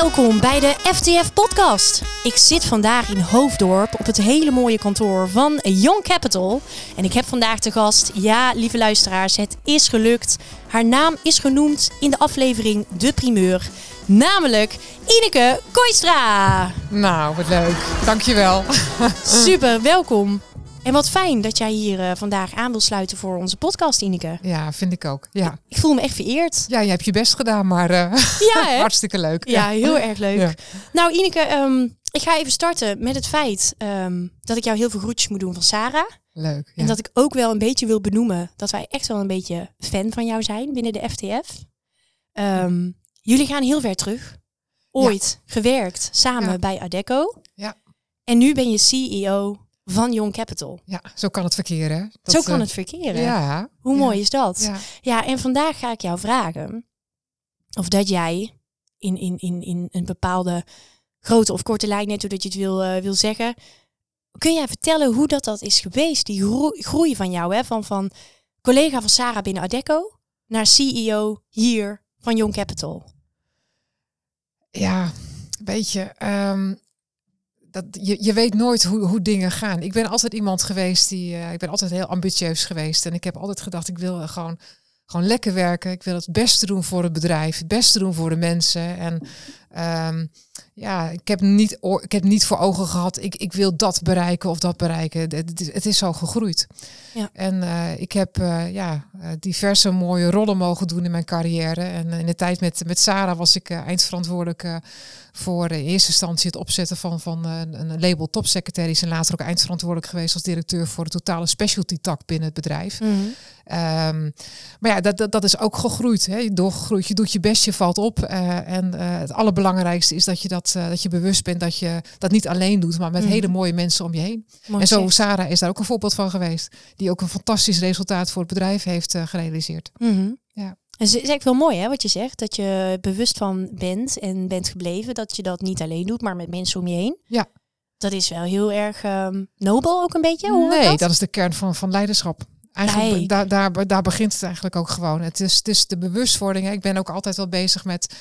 Welkom bij de FTF Podcast. Ik zit vandaag in Hoofddorp op het hele mooie kantoor van Young Capital. En ik heb vandaag te gast, ja, lieve luisteraars, het is gelukt. Haar naam is genoemd in de aflevering De Primeur. Namelijk Ineke Koistra. Nou, wat leuk. Dankjewel. Super, welkom. En wat fijn dat jij hier uh, vandaag aan wil sluiten voor onze podcast, Ineke. Ja, vind ik ook. Ja. Ik voel me echt vereerd. Ja, je hebt je best gedaan, maar uh, ja, hartstikke leuk. Ja, heel erg leuk. Ja. Nou, Ineke, um, ik ga even starten met het feit um, dat ik jou heel veel groetjes moet doen van Sarah. Leuk. En dat ik ook wel een beetje wil benoemen dat wij echt wel een beetje fan van jou zijn binnen de FTF. Um, jullie gaan heel ver terug. Ooit gewerkt samen bij Adecco. Ja. En nu ben je CEO van Young Capital. Ja, zo kan het verkeren. Dat, zo kan uh, het verkeren. Ja. Hoe mooi is dat? Ja. ja, en vandaag ga ik jou vragen of dat jij in, in, in, in een bepaalde grote of korte lijn, net hoe dat je het wil, uh, wil zeggen, kun jij vertellen hoe dat, dat is geweest, die groei, van jou, hè? Van, van collega van Sarah binnen Adecco naar CEO hier van Young Capital? Ja, weet je, um, dat, je, je weet nooit hoe, hoe dingen gaan. Ik ben altijd iemand geweest die. Uh, ik ben altijd heel ambitieus geweest. En ik heb altijd gedacht, ik wil gewoon, gewoon lekker werken. Ik wil het beste doen voor het bedrijf, het beste doen voor de mensen. En um, ja, ik heb niet, ik heb niet voor ogen gehad, ik, ik wil dat bereiken of dat bereiken. Het, het is zo gegroeid. Ja. En uh, ik heb uh, ja, diverse mooie rollen mogen doen in mijn carrière. En in de tijd met, met Sarah was ik eindverantwoordelijk voor in eerste instantie het opzetten van, van een, een label topsecretaris en later ook eindverantwoordelijk geweest als directeur voor de totale specialty tak binnen het bedrijf. Mm -hmm. um, maar ja, dat, dat, dat is ook gegroeid. Hè. Doorgegroeid, je doet je best, je valt op. Uh, en uh, het allerbelangrijkste is dat je, dat, uh, dat je bewust bent dat je dat niet alleen doet, maar met mm. hele mooie mensen om je heen. Mooi en zo, zeg. Sarah is daar ook een voorbeeld van geweest. Die ook een fantastisch resultaat voor het bedrijf heeft gerealiseerd. Mm -hmm. Ja. Het is echt wel mooi hè, wat je zegt. Dat je bewust van bent en bent gebleven. Dat je dat niet alleen doet, maar met mensen om je heen. Ja. Dat is wel heel erg um, nobel ook een beetje. Hoe nee, dat? dat? is de kern van, van leiderschap. Eigenlijk, daar, daar, daar begint het eigenlijk ook gewoon. Het is, het is de bewustwording. Hè. Ik ben ook altijd wel bezig met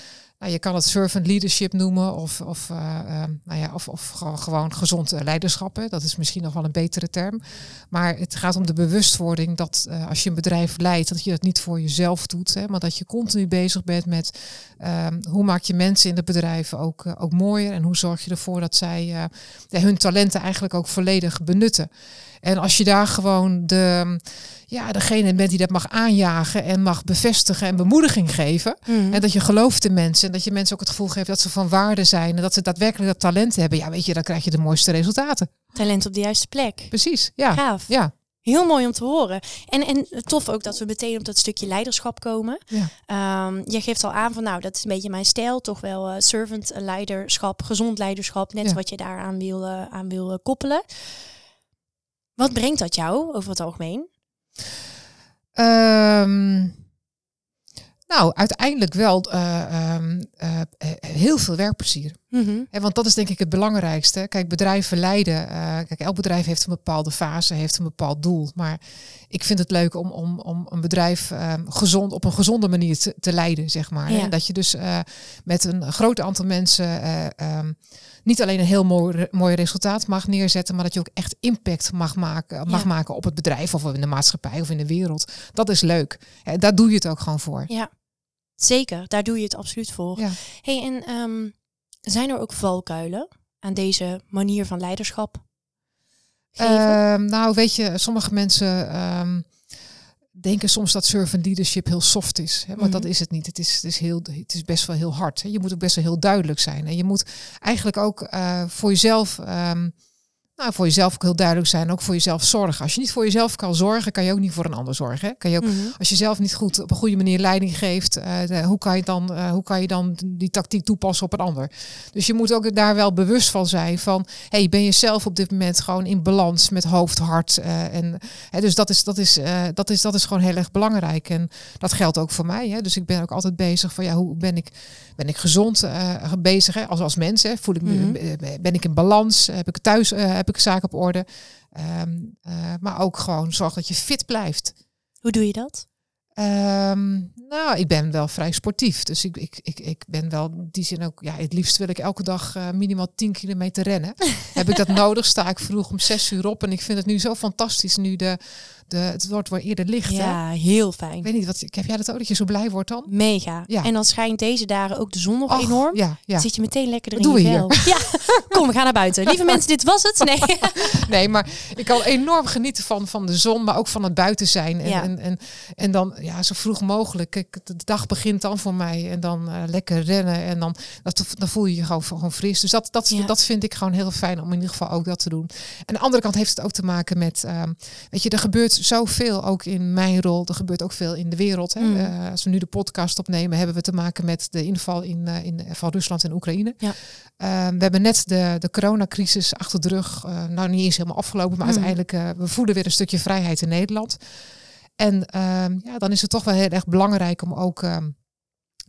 nou, je kan het servant leadership noemen of, of, uh, uh, nou ja, of, of gewoon, gezond leiderschap. Hè. Dat is misschien nog wel een betere term. Maar het gaat om de bewustwording dat uh, als je een bedrijf leidt, dat je dat niet voor jezelf doet. Hè, maar dat je continu bezig bent met hoe maak je mensen in het bedrijf ook, ook mooier. En hoe zorg je ervoor dat zij hun talenten eigenlijk ook volledig benutten. En als je daar gewoon de, ja, degene bent die dat mag aanjagen en mag bevestigen en bemoediging geven. Mm. En dat je gelooft in mensen. En dat je mensen ook het gevoel geeft dat ze van waarde zijn. En dat ze daadwerkelijk dat talent hebben. Ja, weet je, dan krijg je de mooiste resultaten. Talent op de juiste plek. Precies, ja. Gaaf. Ja. Heel mooi om te horen. En, en tof ook dat we meteen op dat stukje leiderschap komen. Ja. Um, je geeft al aan van nou, dat is een beetje mijn stijl. Toch wel uh, servant leiderschap, gezond leiderschap. Net ja. wat je daaraan wil, uh, aan wil uh, koppelen. Wat brengt dat jou over het algemeen? Um, nou, uiteindelijk wel uh, um, uh, heel veel werkplezier. Mm -hmm. He, want dat is denk ik het belangrijkste. Kijk, bedrijven leiden. Uh, kijk, elk bedrijf heeft een bepaalde fase, heeft een bepaald doel. Maar ik vind het leuk om, om, om een bedrijf um, gezond, op een gezonde manier te, te leiden, zeg maar. Ja. Dat je dus met een groot aantal mensen um, niet alleen een heel mooi, mooi resultaat mag neerzetten, maar dat je ook echt impact mag maken, mag ja. maken op het bedrijf of in de maatschappij of in de wereld. Dat is leuk. En daar doe je het ook gewoon voor. Ja, zeker. Daar doe je het absoluut voor. Ja. Hey, en um, zijn er ook valkuilen aan deze manier van leiderschap? Uh, nou, weet je, sommige mensen. Um, denken soms dat servant leadership heel soft is. Hè? Maar mm -hmm. dat is het niet. Het is, het, is heel, het is best wel heel hard. Hè? Je moet ook best wel heel duidelijk zijn. En je moet eigenlijk ook uh, voor jezelf... Um, nou, voor jezelf ook heel duidelijk zijn, ook voor jezelf zorgen. Als je niet voor jezelf kan zorgen, kan je ook niet voor een ander zorgen. Hè? Kan je ook, mm -hmm. Als je zelf niet goed op een goede manier leiding geeft, uh, de, hoe, kan je dan, uh, hoe kan je dan die tactiek toepassen op een ander? Dus je moet ook daar wel bewust van zijn van, hey, ben je zelf op dit moment gewoon in balans met hoofd, hart uh, en hè, dus dat is, dat, is, dat, is, dat is gewoon heel erg belangrijk en dat geldt ook voor mij. Hè? Dus ik ben ook altijd bezig van, ja, hoe ben ik, ben ik gezond bezig hè? Als, als mens? Hè? Voel ik me, mm -hmm. ben ik in balans? Heb ik thuis heb ik zaken op orde. Um, uh, maar ook gewoon zorg dat je fit blijft. Hoe doe je dat? Ehm, nou, ik ben wel vrij sportief. Dus ik, ik, ik, ik ben wel in die zin ook... Ja, het liefst wil ik elke dag uh, minimaal 10 kilometer rennen. Heb ik dat nodig, sta ik vroeg om 6 uur op. En ik vind het nu zo fantastisch nu de de, het wordt weer eerder licht. Ja, heel fijn. Ik weet niet, wat heb jij dat ook dat je zo blij wordt dan? Mega. Ja. En dan schijnt deze dagen ook de zon nog enorm. Ja, ja. zit je meteen lekker erin. Doe je? Ja, kom, we gaan naar buiten. Lieve mensen, dit was het. Nee. nee, maar ik kan enorm genieten van, van de zon, maar ook van het buiten zijn. En, en, en, en, dan ja, zo vroeg mogelijk. Ik, de dag begint dan voor mij en dan uh, lekker rennen en dan, dat, dan voel je je gewoon, gewoon fris. Dus dat, dat, dat vind ik gewoon heel fijn om in ieder geval ook dat te doen. En aan de andere kant heeft het ook te maken met, um, weet je, er gebeurt zoveel ook in mijn rol. Er gebeurt ook veel in de wereld. Hè. Mm. Uh, als we nu de podcast opnemen, hebben we te maken met de inval in, uh, in, van Rusland en Oekraïne. Ja. Uh, we hebben net de, de coronacrisis achter de rug. nou, niet eens helemaal afgelopen, maar mm. uiteindelijk we voelen weer een stukje vrijheid in Nederland. En ehm, ja, dan is het toch wel heel erg belangrijk om ook ehm,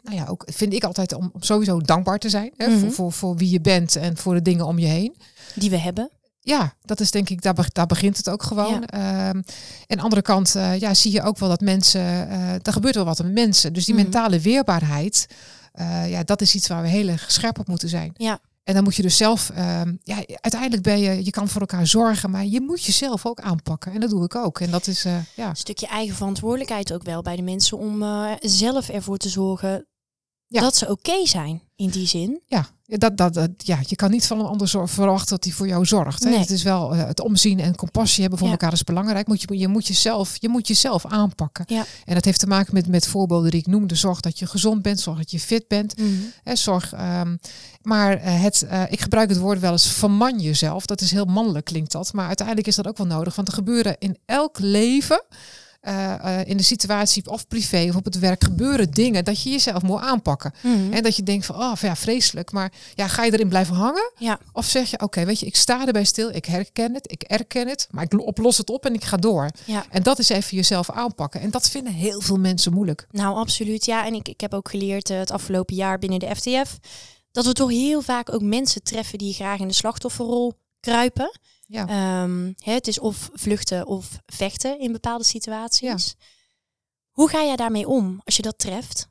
nou ja, ook vind ik altijd om sowieso dankbaar te zijn hè, voor, mhm. voor, voor wie je bent en voor de dingen om je heen. Die we hebben ja, dat is denk ik, daar, daar begint het ook gewoon. Ja. Um, en andere kant uh, ja, zie je ook wel dat mensen, uh, er gebeurt wel wat met mensen. Dus die mhm. mentale weerbaarheid, uh, ja, dat is iets waar we heel erg scherp op moeten zijn. Ja. En dan moet je dus zelf, um, ja, uiteindelijk ben je, je kan voor elkaar zorgen, maar je moet jezelf ook aanpakken. En dat doe ik ook. En dat is, ja. Een stukje eigen verantwoordelijkheid ook wel bij de mensen om zelf ervoor te zorgen dat ze oké zijn in die zin. Ja, dat, dat, dat, ja, je kan niet van een ander verwachten dat hij voor jou zorgt. Hè? Het is wel uh, het omzien en compassie hebben voor elkaar is belangrijk. Moet je, je, moet jezelf, je moet jezelf aanpakken. Ja. En dat heeft te maken met, met voorbeelden die ik noemde. Zorg dat je gezond bent, zorg dat je fit bent. Mm hè, zorg, um, maar uh, het, uh, ik gebruik het woord wel eens verman jezelf. Dat is heel mannelijk klinkt dat. Maar uiteindelijk is dat ook wel nodig. Want er gebeuren in elk leven uh, in de situatie of privé of op het werk gebeuren dingen dat je jezelf moet aanpakken. Mhm. En dat je denkt van, oh ja, vreselijk. Maar ja, ga je erin blijven hangen? Ja. Of zeg je, oké, weet je, ik sta erbij stil, ik herken het, ik erken het, maar ik oplos het op en ik ga door. Ja. En dat is even jezelf aanpakken. En dat vinden heel veel mensen moeilijk. Nou, absoluut. Ja, en ik, ik heb ook geleerd uh, het afgelopen jaar binnen de FTF dat we toch heel vaak ook mensen treffen die graag in de slachtofferrol kruipen. Ja. Um, het is of vluchten of vechten in bepaalde situaties. Hoe ga jij daarmee om als je dat treft?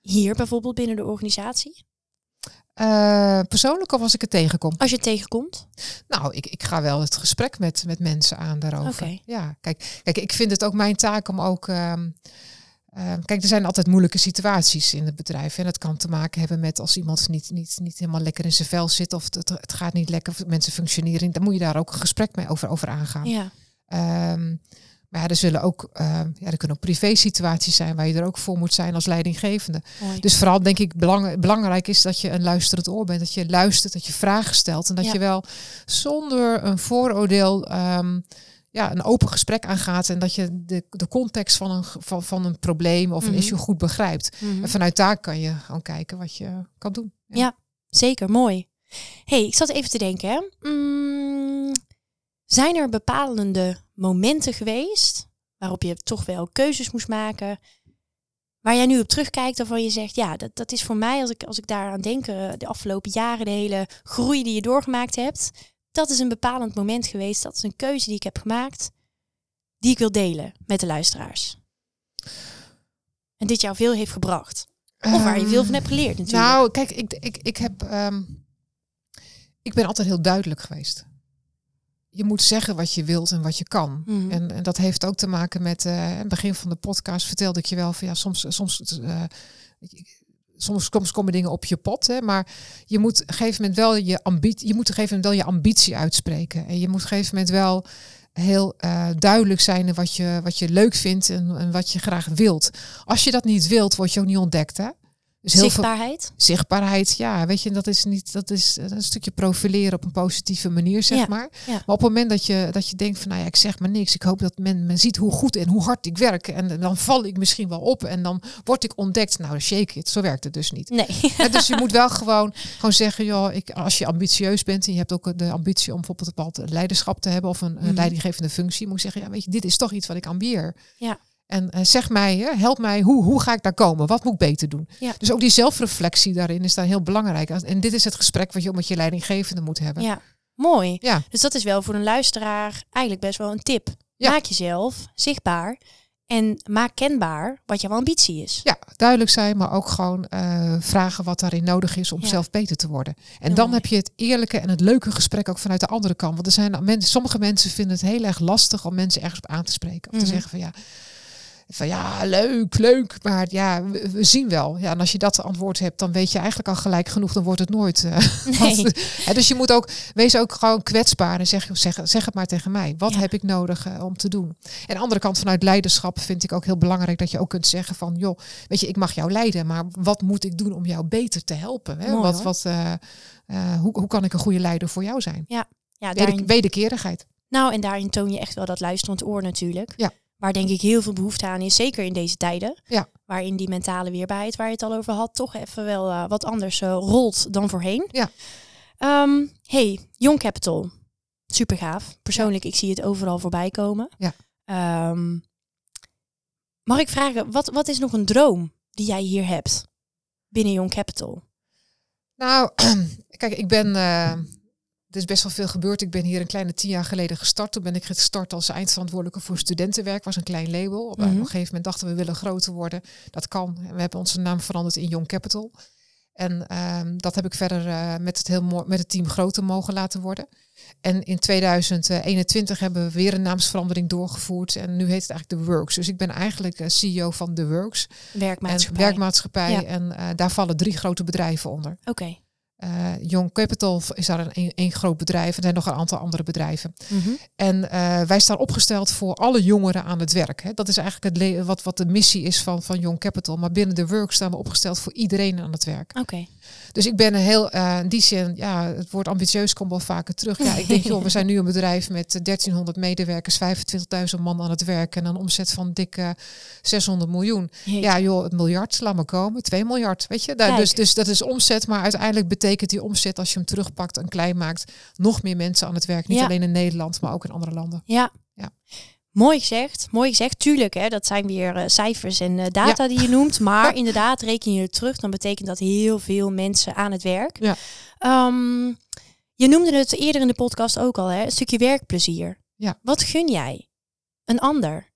Hier bijvoorbeeld binnen de organisatie? Uh, persoonlijk of als ik het tegenkom? Als je het tegenkomt? Nou, ik, ik ga wel het gesprek met, met mensen aan daarover. Okay. Ja, kijk, kijk, ik vind het ook mijn taak om ook. Um, Ehm, kijk, er zijn altijd moeilijke situaties in het bedrijf. En dat kan te maken hebben met als iemand niet, niet, niet helemaal lekker in zijn vel zit of het, het gaat niet lekker, of mensen functioneren. Dan moet je daar ook een gesprek mee over, over aangaan. Ja. Um, maar ja, er zullen ook, uh, ja, er kunnen ook privé situaties zijn waar je er ook voor moet zijn als leidinggevende. Mooi. Dus vooral denk ik belang, belangrijk is dat je een luisterend oor bent. Dat je luistert, dat je vragen stelt en dat Ja. je wel zonder een vooroordeel um, ja, een open gesprek aangaat en dat je de, de context van een, van, van een probleem of een Mhm. issue goed begrijpt. Mhm. En vanuit daar kan je gewoon kijken wat je kan doen. Ja. Zeker, mooi. hey, ik zat even te denken. Hè. Mm, zijn er bepalende momenten geweest waarop je toch wel keuzes moest maken, waar jij nu op terugkijkt waarvan je zegt, ja, dat, dat is voor mij, als ik, als ik daaraan denk, eh, de afgelopen jaren, de hele groei die je doorgemaakt hebt, dat is een bepalend moment geweest. Dat is een keuze die ik heb gemaakt, die ik wil delen met de luisteraars. En dit jou veel heeft gebracht. Of waar je veel van hebt geleerd natuurlijk. Nou, kijk, ik, ik, ik heb. ehm, ik ben altijd heel duidelijk geweest. Je moet zeggen wat je wilt en wat je kan. Mhm. En, en dat heeft ook te maken met. aan het begin van de podcast vertelde ik je wel van ja, soms. soms eh, Soms, komen dingen op je pad, hè, maar je moet een gegeven moment wel je ambitie, je moet gegeven moment wel je ambitie uitspreken. En je moet op een gegeven moment wel heel eh, duidelijk zijn wat je, wat je leuk vindt en, en wat je graag wilt. Als je dat niet wilt, word je ook niet ontdekt. Hè? Dus heel veel Zichtbaarheid. zichtbaarheid, ja, weet je, dat is niet, dat is een stukje profileren op een positieve manier, zeg Ja, maar. ja. Maar op het moment dat je, dat je denkt van, nou ja, ik zeg maar niks, ik hoop dat men, men ziet hoe goed en hoe hard ik werk en dan val ik misschien wel op en dan word ik ontdekt. Nou, shake it, zo werkt het dus niet. Nee. Dus je moet wel gewoon, gewoon zeggen, joh, ik, als je ambitieus bent en je hebt ook de ambitie om bijvoorbeeld een bepaald leiderschap te hebben of een, een Mhm. leidinggevende functie, moet je zeggen, ja, weet je, dit is toch iets wat ik ambieer. Ja. En eh, zeg mij, help mij, hoe, hoe ga ik daar komen? Wat moet ik beter doen? Ja. Dus ook die zelfreflectie daarin is daar heel belangrijk. En dit is het gesprek wat je ook met je leidinggevende moet hebben. Ja, mooi. Ja. Dus dat is wel voor een luisteraar eigenlijk best wel een tip. Ja. Maak jezelf zichtbaar En maak kenbaar wat jouw ambitie is. Ja, duidelijk zijn, maar ook gewoon eh, vragen wat daarin nodig is om Ja. zelf beter te worden. En dan mooi. heb je het eerlijke en het leuke gesprek ook vanuit de andere kant. Want er zijn mensen, sommige mensen vinden het heel erg lastig om mensen ergens op aan te spreken. Of Mhm. te zeggen van ja, van ja, leuk, leuk, maar ja, we, we zien wel. Ja, en als je dat antwoord hebt, dan weet je eigenlijk al gelijk genoeg, dan wordt het nooit. eh, Nee. Hè, dus je moet ook, wees ook gewoon kwetsbaar en zeg, zeg, zeg het maar tegen mij. Wat Ja. heb ik nodig eh, om te doen? En aan de andere kant, vanuit leiderschap vind ik ook heel belangrijk dat je ook kunt zeggen van, joh, weet je, ik mag jou leiden, maar wat moet ik doen om jou beter te helpen? Hè? Mooi, wat, hoor. wat, eh, hoe, hoe kan ik een goede leider voor jou zijn? Ja, Weder, daarin, wederkerigheid. nou, en daarin toon je echt wel dat luisterend oor natuurlijk. Ja. Waar denk ik heel veel behoefte aan is, zeker in deze tijden. Ja. Waarin die mentale weerbaarheid, waar je het al over had, toch even wel eh, wat anders eh, rolt dan voorheen. Ja. Ehm, hey, Young Capital. Super gaaf. Persoonlijk, ik zie het overal voorbij komen. Ja. Ehm, mag ik vragen, wat, wat is nog een droom die jij hier hebt binnen Young Capital? Nou, kijk, ik ben. eh, er is best wel veel gebeurd. Ik ben hier een kleine tien jaar geleden gestart. Toen ben ik gestart als eindverantwoordelijke voor studentenwerk. Was een klein label. Op Mhm. een gegeven moment dachten we, willen groter worden. Dat kan. En we hebben onze naam veranderd in Young Capital. En ehm, dat heb ik verder eh, met, het heel mooi, met het team groter mogen laten worden. En in 2021 hebben we weer een naamsverandering doorgevoerd. En nu heet het eigenlijk The Works. Dus ik ben eigenlijk eh, CEO van The Works. Werkmaatschappij. En werkmaatschappij. Ja. En eh, daar vallen drie grote bedrijven onder. Oké. Eh, Young Capital is daar een, een, groot bedrijf. Er zijn nog een aantal andere bedrijven. Mhm. En eh, wij staan opgesteld voor alle jongeren aan het werk. Hè. Dat is eigenlijk het wat, wat de missie is van, van Young Capital. Maar binnen de work staan we opgesteld voor iedereen aan het werk. Oké. Dus ik ben een heel, eh, in die zin, ja, het woord ambitieus komt wel vaker terug. Ja, ik denk, joh, we zijn nu een bedrijf met eh, 1300 medewerkers, 25.000 man aan het werk en een omzet van dikke 600 miljoen. Jeetje. Ja, joh, het miljard, laat maar komen. 2 miljard, weet je. Daar, dus, dus dat is omzet, maar uiteindelijk betekent die omzet, als je hem terugpakt en klein maakt, nog meer mensen aan het werk. Niet Ja. alleen in Nederland, maar ook in andere landen. Ja. Ja. Mooi gezegd, mooi gezegd. Tuurlijk, hè, dat zijn weer eh, cijfers en eh, data die je noemt. Maar inderdaad, reken je het terug, dan betekent dat heel veel mensen aan het werk. Ja. Ehm, je noemde het eerder in de podcast ook al, hè, een stukje werkplezier. Ja. Wat gun jij een ander?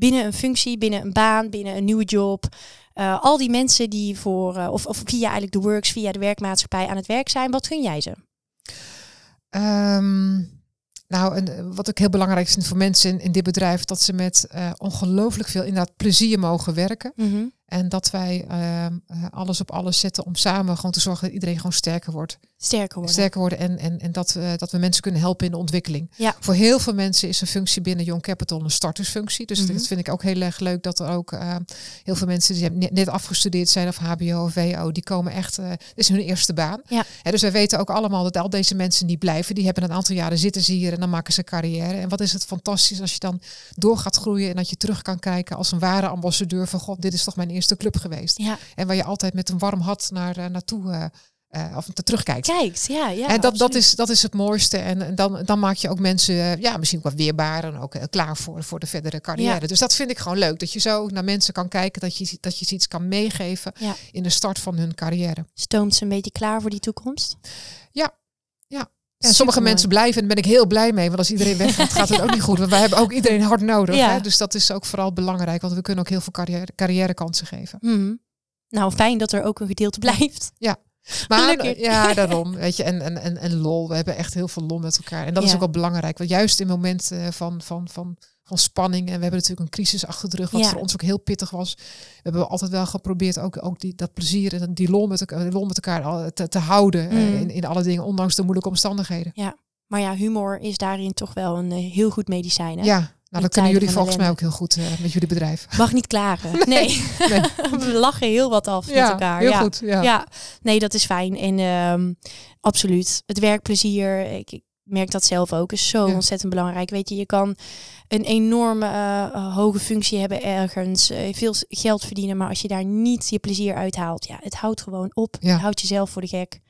Binnen een functie, binnen een baan, binnen een nieuwe job. Eh, al die mensen die voor, eh, of, of via eigenlijk de works, via de werkmaatschappij aan het werk zijn, wat gun jij ze? Ehm, nou, en eh, wat ik heel belangrijk vind voor mensen in, in dit bedrijf, dat ze met eh, ongelooflijk veel inderdaad plezier mogen werken. En dat wij ehm, eh, alles op alles zetten om samen gewoon te zorgen dat iedereen gewoon sterker wordt. Sterker worden. Sterker worden en, en, en dat, we, dat we mensen kunnen helpen in de ontwikkeling. Ja. Voor heel veel mensen is een functie binnen Young Capital een startersfunctie. Dus Mhm. dat vind ik ook heel erg leuk dat er ook eh, heel veel mensen die net, net afgestudeerd zijn of HBO of WO, die komen echt, eh dit is hun eerste baan. Ja. Dus wij weten ook allemaal dat al deze mensen die blijven, die hebben een aantal jaren zitten ze hier en dan maken ze carrière. En wat is het fantastisch als je dan door gaat groeien en dat je terug kan kijken als een ware ambassadeur van god, dit is toch mijn eerste club geweest. Ja, En waar je altijd met een warm hart naar, eh, naartoe eh, of te terugkijkt. kijkt. Ja, ja. en dat, dat, is, dat is het mooiste. En, en dan, dan maak je ook mensen eh, ja, misschien ook wat weerbaar en ook eh, klaar voor, voor de verdere carrière. Ja. Dus dat vind ik gewoon leuk. Dat je zo naar mensen kan kijken, dat je, dat je ze iets kan meegeven Ja. in de start van hun carrière. Stoomt ze een beetje klaar voor die toekomst? En sommige mensen blijven en daar ben ik heel blij mee. Want als iedereen weggaat, gaat het ook niet goed. Want wij hebben ook iedereen hard nodig. Ja. Hè? Dus dat is ook vooral belangrijk. Want we kunnen ook heel veel carrière, carrièrekansen geven. Mhm. Nou, fijn dat er ook een gedeelte blijft. Maar Gelukkig. ja, daarom. Weet je, en, en, en, en lol. We hebben echt heel veel lol met elkaar. En dat is Ja. ook wel belangrijk. Want juist in momenten van, van, van, van spanning. En we hebben natuurlijk een crisis achter de rug. Wat Ja. voor ons ook heel pittig was. We hebben altijd wel geprobeerd ook, ook die, dat plezier en die lol met die lol met elkaar te, te houden. eh, Mm. in, in alle dingen, ondanks de moeilijke omstandigheden. Maar ja, humor is daarin toch wel een eh, heel goed medicijn. Hè? Ja, nou, dat kunnen jullie volgens mij ook heel goed eh, met jullie bedrijf. Mag niet klagen. Nee. nee. We lachen heel wat af met elkaar. heel ja. goed. Ja. Ja. nee, dat is fijn. En ehm, absoluut. Het werkplezier, ik, ik merk dat zelf ook, is zo ontzettend belangrijk. Weet je, je kan een enorme eh, hoge functie hebben ergens, eh, veel geld verdienen, maar als je daar niet je plezier uithaalt, ja, het houdt gewoon op. Je houdt jezelf voor de gek.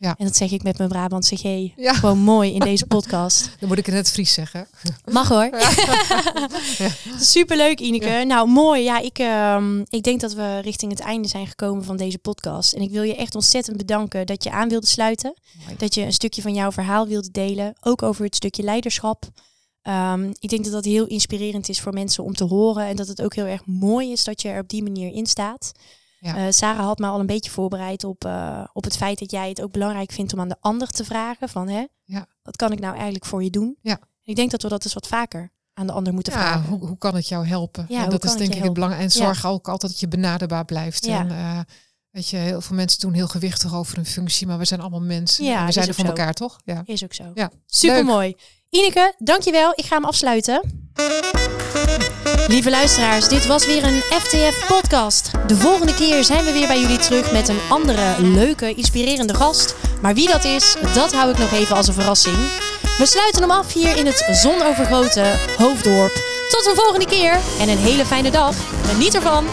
Ja. En dat zeg ik met mijn Brabantse G. Ja, Gewoon mooi in deze podcast. dan moet ik het Fries zeggen. Mag hoor. Superleuk, Ineke. Nou, mooi. Ja, ik, ehm, ik denk dat we richting het einde zijn gekomen van deze podcast. En ik wil je echt ontzettend bedanken dat je aan wilde sluiten. Mooi. Dat je een stukje van jouw verhaal wilde delen. Ook over het stukje leiderschap. Ehm, ik denk dat dat heel inspirerend is voor mensen om te horen. En dat het ook heel erg mooi is dat je er op die manier in staat. Ja. Eh, Sarah had me al een beetje voorbereid op, eh, op het feit dat jij het ook belangrijk vindt om aan de ander te vragen. Van hè, Ja. wat kan ik nou eigenlijk voor je doen? Ja. Ik denk dat we dat dus wat vaker aan de ander moeten Ja, vragen. hoe, hoe kan het jou helpen? Ja, En dat is denk ik het helpen? belang. En zorg ook altijd dat je benaderbaar blijft. En, eh, weet je, heel veel mensen doen heel gewichtig over een functie, maar we zijn allemaal mensen. Ja, en we zijn er voor zo. elkaar, toch? Ja. Is ook zo. Ja. Super mooi. Ineke, dankjewel. Ik ga hem afsluiten. Lieve luisteraars, dit was weer een FTF podcast. De volgende keer zijn we weer bij jullie terug met een andere leuke, inspirerende gast. Maar wie dat is, dat hou ik nog even als een verrassing. We sluiten hem af hier in het zonovergoten Hoofddorp. Tot een volgende keer en een hele fijne dag. Geniet ervan.